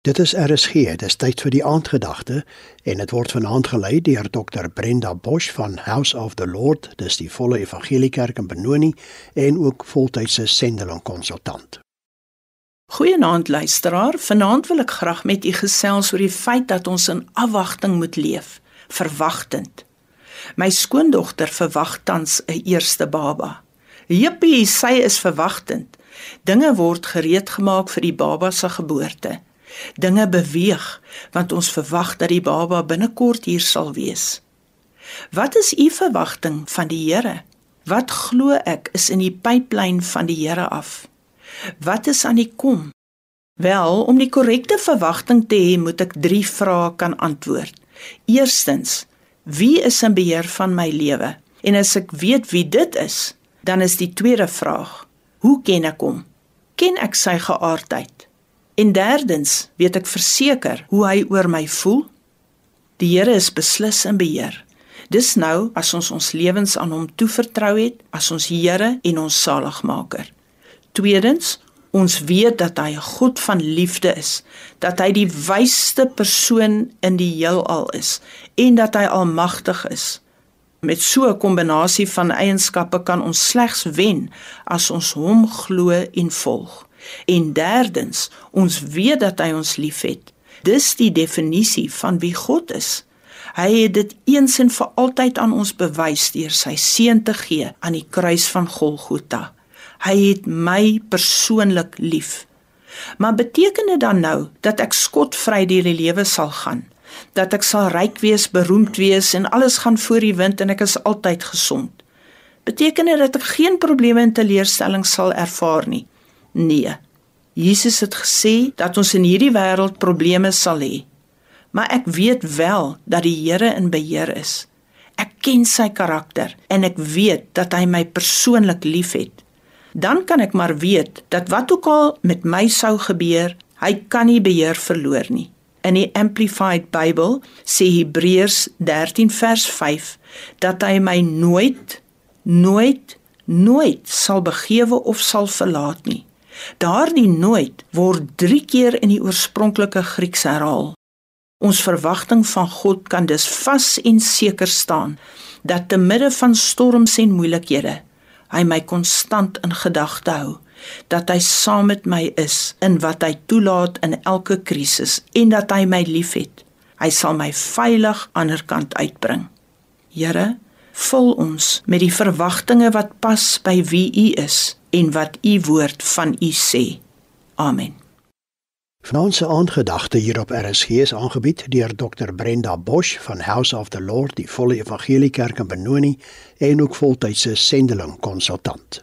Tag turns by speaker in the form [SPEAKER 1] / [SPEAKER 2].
[SPEAKER 1] Dit is RSG, dis tyd vir die aandgedagte en dit word vanaand gelei deur Dr Brenda Bosch van House of the Lord, dis die volle evangeliekerk in Benoni en ook voltydse sendeling konsultant.
[SPEAKER 2] Goeienaand luisteraar, vanaand wil ek graag met u gesels oor die feit dat ons in afwagting moet leef, verwagtend. My skoondogter verwag tans 'n eerste baba. Jippie, sy is verwagtend. Dinge word gereed gemaak vir die baba se geboorte. Dinge beweeg want ons verwag dat die baba binnekort hier sal wees. Wat is u verwagting van die Here? Wat glo ek is in die pyplyn van die Here af? Wat is aan die kom? Wel, om die korrekte verwagting te hê, moet ek 3 vrae kan antwoord. Eerstens, wie is in beheer van my lewe? En as ek weet wie dit is, dan is die tweede vraag: Hoe ken ek hom? Ken ek sy geaardheid? En derdens, weet ek verseker hoe hy oor my voel? Die Here is beslis in beheer. Dis nou as ons ons lewens aan hom toevertrou het as ons Here en ons saligmaker. Tweedens, ons weet dat hy 'n God van liefde is, dat hy die wysste persoon in die heelal is en dat hy almagtig is. Met so 'n kombinasie van eienskappe kan ons slegs wen as ons hom glo en volg. En derdens, ons weet dat hy ons liefhet. Dis die definisie van wie God is. Hy het dit eens en vir altyd aan ons bewys deur sy seun te gee aan die kruis van Golgotha. Hy het my persoonlik lief. Maar beteken dit dan nou dat ek skotvry deur die lewe sal gaan? Dat ek sal ryk wees, beroemd wees en alles gaan voor die wind en ek is altyd gesond? Beteken dit dat ek geen probleme en teleurstellings sal ervaar nie? Nee. Jesus het gesê dat ons in hierdie wêreld probleme sal hê. Maar ek weet wel dat die Here in beheer is. Ek ken sy karakter en ek weet dat hy my persoonlik liefhet. Dan kan ek maar weet dat wat ook al met my sou gebeur, hy kan nie beheer verloor nie. In die Amplified Bible sê Hebreërs 13 vers 5 dat hy my nooit nooit nooit sal begewe of sal verlaat nie. Daardie nooit word 3 keer in die oorspronklike Grieks herhaal. Ons verwagting van God kan dus vas en seker staan dat te midde van storms en moeilikhede hy my konstant in gedagte hou dat hy saam met my is in wat hy toelaat in elke krisis en dat hy my liefhet. Hy sal my veilig aan die kant uitbring. Here, vul ons met die verwagtinge wat pas by wie U is en wat u woord van u sê. Amen.
[SPEAKER 1] Vanaandse aandgedagte hier op RSG is aangebied deur Dr Brenda Bosch van House of the Lord, die volle evangeliekerk in Benoni en ook voltydse sendeling konsultant.